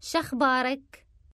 شخبارك؟